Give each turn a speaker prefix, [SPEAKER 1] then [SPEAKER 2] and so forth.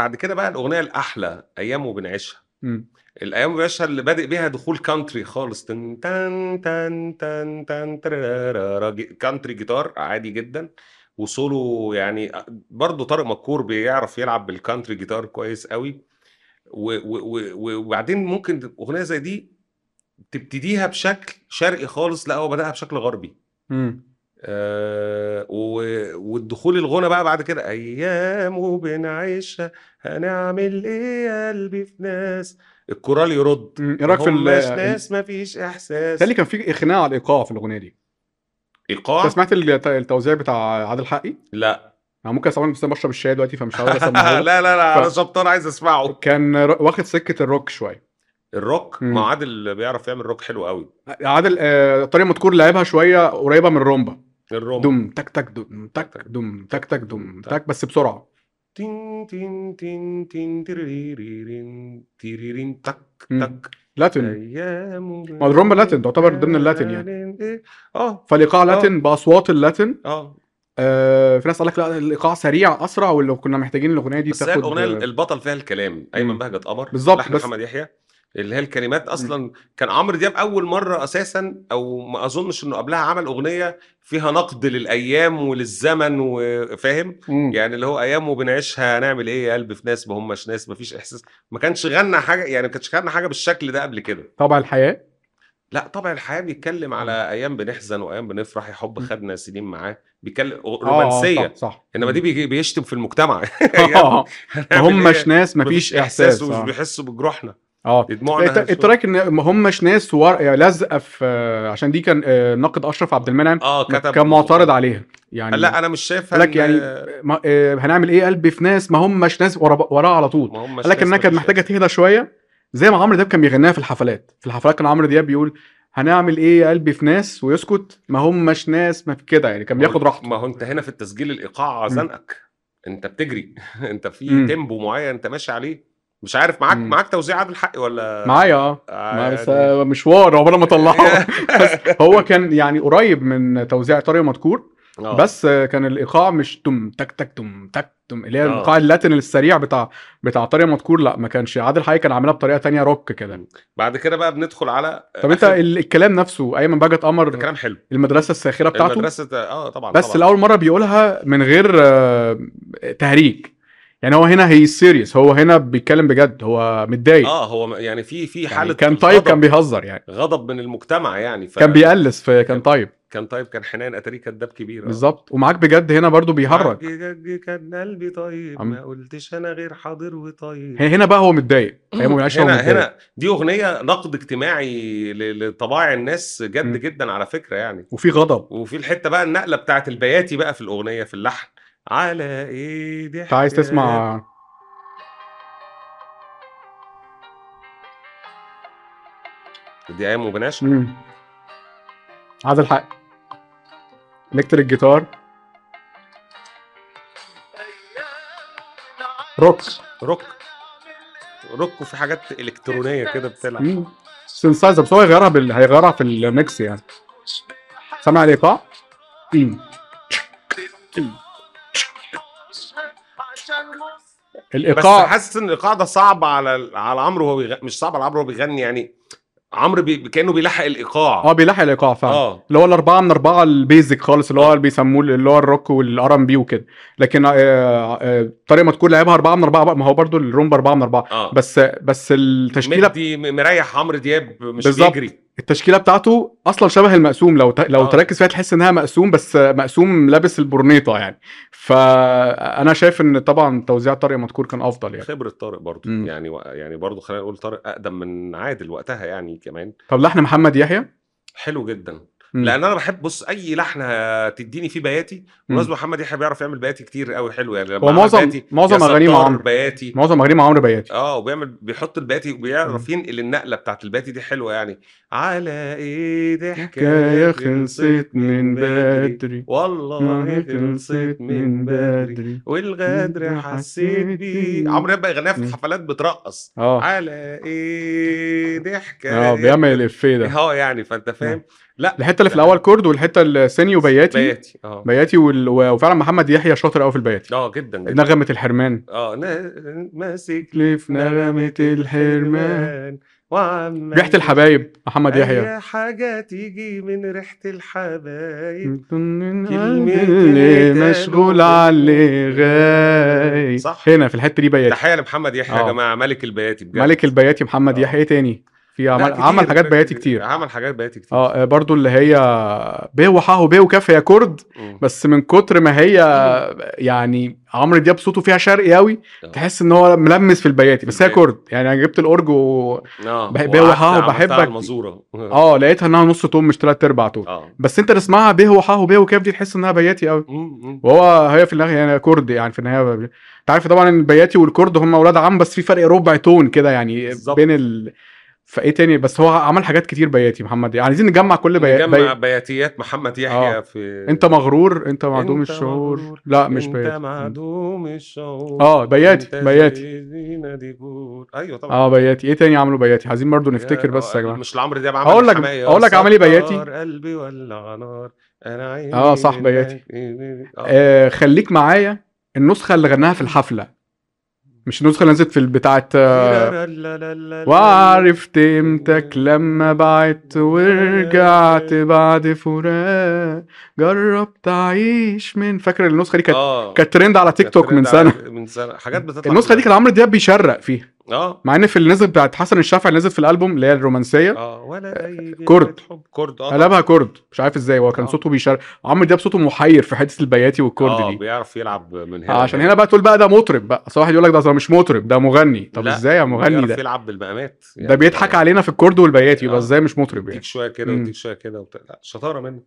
[SPEAKER 1] بعد كده بقى الأغنية الأحلى أيام وبنعيشها. الأيام وبنعيشها اللي بادئ بيها دخول country خالص. تن تن تن تن تن country guitar عادي جدا. وسولو يعني برضه طارق مدكور بيعرف يلعب بال country guitar كويس قوي. وبعدين ممكن أغنية زي دي تبتديها بشكل شرقي خالص لا هو بدأها بشكل غربي.
[SPEAKER 2] مم.
[SPEAKER 1] آه و- والدخول الغنى بقى بعد كده أيام وبنعيشها هنعمل إيه يا قلبي في ناس؟ الكورال يرد.
[SPEAKER 2] إيه رأيك في ال
[SPEAKER 1] ناس مفيش إحساس.
[SPEAKER 2] تالي كان في اقناع على الإيقاع في الأغنية دي.
[SPEAKER 1] إيقاع؟
[SPEAKER 2] أنت سمعت الت- التوزيع بتاع عادل حقي؟
[SPEAKER 1] لا.
[SPEAKER 2] أنا ممكن أسمعه بس بشرب الشاي دلوقتي فمش عاوز أسمعه.
[SPEAKER 1] لا. لا لا أنا
[SPEAKER 2] ف-
[SPEAKER 1] شبطان عايز أسمعه.
[SPEAKER 2] كان واخد سكة الروك شوية.
[SPEAKER 1] الروك. ما عادل بيعرف يعمل روك حلو قوي.
[SPEAKER 2] عادل آه، طارق مدكور لعبها شوية قريبة من الرومبا
[SPEAKER 1] الروم
[SPEAKER 2] دم تك تك دم تك دم تك. تك دم تك. بس بسرعة.
[SPEAKER 1] تين تين تين تين تيريرين تيريرين تك. تك. Latin
[SPEAKER 2] ما الرومبا Latin تعتبر ضمن ال Latin يعني.
[SPEAKER 1] يعني آه.
[SPEAKER 2] فالايقاع Latin باصوات ال
[SPEAKER 1] Latin
[SPEAKER 2] آه. آه في ناس قال لك لا الايقاع سريع أسرع ولو كنا محتاجين الأغنية دي
[SPEAKER 1] بس
[SPEAKER 2] تاخد
[SPEAKER 1] الاغنيه البطل فيها الكلام.
[SPEAKER 2] أيمن.
[SPEAKER 1] بهجت قمر
[SPEAKER 2] بالظبط، بس-
[SPEAKER 1] محمد يحيى. اللي هي الكلمات أصلا. كان عمرو دياب أول مرة أساسا أو ما أظنش إنه قبلها عمل أغنية فيها نقد للأيام وللزمن وفاهم. يعني اللي هو أيام وبنعيشها هنعمل إيه يا قلب في ناس ما هماش ناس ما فيش إحساس. ما كانش غنى حاجة يعني ما كانش غنى حاجة بالشكل ده قبل كده.
[SPEAKER 2] طبع الحياة؟
[SPEAKER 1] لا طبعا الحياة بيتكلم على أيام بنحزن وأيام بنفرح يا حب. خدنا سنين معاه. بيتكلم
[SPEAKER 2] آه،
[SPEAKER 1] رومانسيه
[SPEAKER 2] صح, صح.
[SPEAKER 1] إنما دي بيشتم في المجتمع.
[SPEAKER 2] آه، ما هماش
[SPEAKER 1] إيه؟
[SPEAKER 2] ناس مفيش إحساس
[SPEAKER 1] ومش
[SPEAKER 2] آه.
[SPEAKER 1] بيحسوا بجروحنا.
[SPEAKER 2] آه. رايك إن ما هماش ناس ور... يعني لازقه في عشان دي كان آه، ناقد أشرف عبد المنعم
[SPEAKER 1] آه كتب.
[SPEAKER 2] كان معترض عليها. يعني
[SPEAKER 1] لا أنا مش شايفها
[SPEAKER 2] لك يعني ما... آه، هنعمل إيه؟ قلبي في ناس ما هماش ناس ورا... وراه على طول. قال لك إنها كانت محتاجة تهدى شوية زي ما عمرو دياب كان بيغنيها في الحفلات. في الحفلات كان عمرو دياب بيقول هنعمل إيه يا قلبي في ناس ويسكت؟ ما هماش ناس. ما في كده يعني كان بياخد راحته.
[SPEAKER 1] ما هو أنت هنا في التسجيل الإيقاع زنقك. أنت بتجري. أنت في. تيمبو معين أنت ماشي عليه. مش عارف معاك. معاك توزيع عادل حقي ولا؟
[SPEAKER 2] معايا
[SPEAKER 1] آه.
[SPEAKER 2] آه، بس
[SPEAKER 1] يعني-
[SPEAKER 2] آه، مشوار عقبال ما اطلعه بس هو كان يعني قريب من توزيع طارق مدكور
[SPEAKER 1] آه.
[SPEAKER 2] بس كان الإيقاع مش تم تك تك تم تك تم. اللي هي. الإيقاع اللاتين السريع بتاع بتاع طارق مدكور لا ما كانش. عادل حقيقي كان عاملها بطريقة تانية روك كده.
[SPEAKER 1] بعد كده بقى بندخل على
[SPEAKER 2] طب أنت الكلام نفسه ايمن بهجت قمر
[SPEAKER 1] كلام حلو.
[SPEAKER 2] المدرسة الساخرة بتاعته؟
[SPEAKER 1] المدرسة آه طبعا
[SPEAKER 2] بس
[SPEAKER 1] طبعا.
[SPEAKER 2] لأول مرة بيقولها من غير تهريج. يعني هو هنا هي سيريس هو هنا بيتكلم بجد. هو متضايق.
[SPEAKER 1] آه هو يعني في في
[SPEAKER 2] يعني
[SPEAKER 1] حالة
[SPEAKER 2] كان طيب كان بيهزر يعني.
[SPEAKER 1] غضب من المجتمع يعني ف...
[SPEAKER 2] كان بيقلس في كان طيب.
[SPEAKER 1] كان طيب كان حنان اتاري كداب كبير. آه.
[SPEAKER 2] بالظبط. ومعاك بجد هنا برضو بيهرج.
[SPEAKER 1] كان قلبي طيب. ما قلتش أنا غير حاضر وطيب.
[SPEAKER 2] هنا بقى هو متضايق. أيام ما هو
[SPEAKER 1] هنا هنا دي أغنية نقد اجتماعي لطباع الناس جد
[SPEAKER 2] مم.
[SPEAKER 1] جدا على فكرة يعني.
[SPEAKER 2] وفي غضب.
[SPEAKER 1] وفي الحتة بقى النقلة بتاعت البياتي بقى في الأغنية في اللحن. على إيه دي
[SPEAKER 2] أنت عايز تسمع
[SPEAKER 1] دي أيام وبنعيشها
[SPEAKER 2] مم. عادل حقي electric guitar rock.
[SPEAKER 1] rock. rock وفي حاجات إلكترونية كده بتلعب.
[SPEAKER 2] مم. synthesizer بس هو هيغيرها بال... هيغيرها في ال mix يعني. سامع الايقاع؟ مم.
[SPEAKER 1] بس
[SPEAKER 2] الايقاع
[SPEAKER 1] حاسس إن الإيقاع ده صعب على على عمرو وهو بيغ... مش صعب على عمرو وهو بيغني يعني عمرو بي... كأنه بيلحق الإيقاع.
[SPEAKER 2] آه بيلحق الإيقاع فعلا.
[SPEAKER 1] آه.
[SPEAKER 2] اللي هو الأربعة من أربعة ال basic خالص اللي هو اللي بيسموه اللي هو ال rock وال R&B وكده. لكن آه، آه، طارق مدكور لعبها أربعة من أربعة بقى ما هو برضو الرومبا أربعة من أربعة.
[SPEAKER 1] آه.
[SPEAKER 2] بس بس التشكيلة
[SPEAKER 1] مدي م- مريح عمرو دياب مش
[SPEAKER 2] بالظبط.
[SPEAKER 1] بيجري.
[SPEAKER 2] التشكيلة بتاعته أصلا شبه المقسوم لو ت... لو
[SPEAKER 1] آه.
[SPEAKER 2] تركز فيها تحس إنها مقسوم بس مقسوم لابس البورنيطة يعني. فأنا شايف إن طبعا توزيع طارق مدكور كان أفضل يعني.
[SPEAKER 1] خبرة طارق برضه
[SPEAKER 2] مم.
[SPEAKER 1] يعني و... يعني برضه خلينا نقول طارق أقدم من عادل وقتها يعني كمان.
[SPEAKER 2] طب لحن محمد يحيى؟
[SPEAKER 1] حلو جدا.
[SPEAKER 2] مم.
[SPEAKER 1] لأن أنا بحب بص أي لحن هتديني فيه بياتي. بالمناسبه محمد يحيى بيعرف يعمل بياتي كتير قوي حلو يعني لما
[SPEAKER 2] هو معظم معظم
[SPEAKER 1] يا
[SPEAKER 2] أغانيه مع عمرو
[SPEAKER 1] بياتي.
[SPEAKER 2] معظم أغانيه مع عمرو بياتي.
[SPEAKER 1] آه وبيعمل بيحط البياتي وبيعرف ينقل النقلة بتاعت البياتي دي حلوة يعني. على إيه
[SPEAKER 2] حكايه
[SPEAKER 1] حكايه
[SPEAKER 2] خلصت من بدري.
[SPEAKER 1] والله خلصت من بدري. والغدر حسيت بيه. عمرو بقى يغنيها في. الحفلات بترقص.
[SPEAKER 2] آه.
[SPEAKER 1] على إيه حكايه
[SPEAKER 2] آه بيعمل الإفيه ده.
[SPEAKER 1] آه يعني فأنت فاهم؟ لا.
[SPEAKER 2] الحتة اللي في
[SPEAKER 1] لا.
[SPEAKER 2] الأول كورد والحتة الثاني وبياتي
[SPEAKER 1] بياتي. آه.
[SPEAKER 2] بياتي وال... وفعلا محمد يحيى شاطر قوي في البياتي.
[SPEAKER 1] آه جدا جدا.
[SPEAKER 2] نغمة الحرمان.
[SPEAKER 1] آه نا- ماسك
[SPEAKER 2] لي في نغمة الحرمان.
[SPEAKER 1] وعمال
[SPEAKER 2] ريحة الحبايب محمد يحيى.
[SPEAKER 1] اي حاجة تيجي من ريحة الحبايب.
[SPEAKER 2] اللي مشغول على غايب.
[SPEAKER 1] صح.
[SPEAKER 2] هنا في الحتة دي بياتي.
[SPEAKER 1] تحيه لمحمد يحيى يا
[SPEAKER 2] آه.
[SPEAKER 1] جماعة ملك البياتي بجد.
[SPEAKER 2] ملك البياتي محمد
[SPEAKER 1] آه.
[SPEAKER 2] يحيى. إيه تاني؟ في عمل
[SPEAKER 1] كتير،
[SPEAKER 2] عمل حاجات بياتي كتير
[SPEAKER 1] عمل حاجات بياتي كتير
[SPEAKER 2] آه برضو اللي هي ب وح وب وكاف هي كرد. بس من كتر ما هي يعني عمرو دياب صوته فيها شرقي قوي
[SPEAKER 1] آه.
[SPEAKER 2] تحس إن هو ملمس في البياتي بس هي. كرد يعني أنا جبت الأورج و... آه
[SPEAKER 1] وقعدت
[SPEAKER 2] بوحها
[SPEAKER 1] عملتها
[SPEAKER 2] وبحبك.
[SPEAKER 1] المزوره
[SPEAKER 2] آه لقيتها إنها نص تون مش تلات أرباع تون بس أنت تسمعها ب وح وب وكاف دي تحس إنها بياتي قوي. وهو هي في النهاية يعني كرد يعني في النهاية أنت عارف طبعا البياتي والكرد هم أولاد عم بس في فرق ربع تون كده يعني. بين ال فايه تاني؟ بس هو عمل حاجات كتير بياتي محمد. يعني عايزين نجمع كل بي...
[SPEAKER 1] نجمع
[SPEAKER 2] بي...
[SPEAKER 1] بياتيات. محمد يحيى
[SPEAKER 2] آه.
[SPEAKER 1] في
[SPEAKER 2] انت مغرور انت معدوم الشعور.
[SPEAKER 1] مغرور،
[SPEAKER 2] لا مش
[SPEAKER 1] انت
[SPEAKER 2] بياتي.
[SPEAKER 1] معدوم الشعور.
[SPEAKER 2] آه، بياتي، بياتي.
[SPEAKER 1] أيوه طبعا.
[SPEAKER 2] آه بياتي. إيه تاني عملوا بياتي؟ عايزين برضو نفتكر بس يا جماعة.
[SPEAKER 1] مش لعمرو دياب عمل
[SPEAKER 2] أقول لك- أقول لك عمل إيه بياتي؟
[SPEAKER 1] قلبي ولع نار. أنا عيني
[SPEAKER 2] آه، صح،. بياتي.
[SPEAKER 1] آه.
[SPEAKER 2] آه خليك معايا. النسخة اللي غناها في الحفلة. مش النسخة اللي نزلت في بتاعت آه وعرفت قيمتك لما بعدت ورجعت بعد فراق. جربت أعيش من فاكر النسخة دي كانت
[SPEAKER 1] آه.
[SPEAKER 2] كانت ترند على تيك توك من
[SPEAKER 1] سنة. سنه حاجات بتطلع
[SPEAKER 2] النسخة دي كان عمرو دياب بيشرق فيها.
[SPEAKER 1] آه.
[SPEAKER 2] مع إن في اللي نزل بتاعت حسن الشافعي اللي نزلت في الألبوم اللي هي الرومانسية.
[SPEAKER 1] آه ولا اي
[SPEAKER 2] كرد.
[SPEAKER 1] كرد آه
[SPEAKER 2] قلبها كرد مش عارف إزاي. هو كان
[SPEAKER 1] آه.
[SPEAKER 2] صوته بيشرق. عمرو دياب صوته محير في حتة البياتي والكرد
[SPEAKER 1] آه،
[SPEAKER 2] دي.
[SPEAKER 1] بيعرف يلعب من هنا
[SPEAKER 2] آه عشان. هنا بقى تقول بقى ده مطرب بقى. أصل واحد يقول لك ده مش مطرب ده مغني. طب إزاي يا مغني
[SPEAKER 1] بيعرف
[SPEAKER 2] ده؟
[SPEAKER 1] يلعب بالمقامات.
[SPEAKER 2] ده بيضحك علينا في الكورد والبياتي. يبقى
[SPEAKER 1] آه.
[SPEAKER 2] إزاي مش مطرب يعني؟
[SPEAKER 1] شوية كده
[SPEAKER 2] مم.
[SPEAKER 1] ويديك شوية كده لا شطارة منه.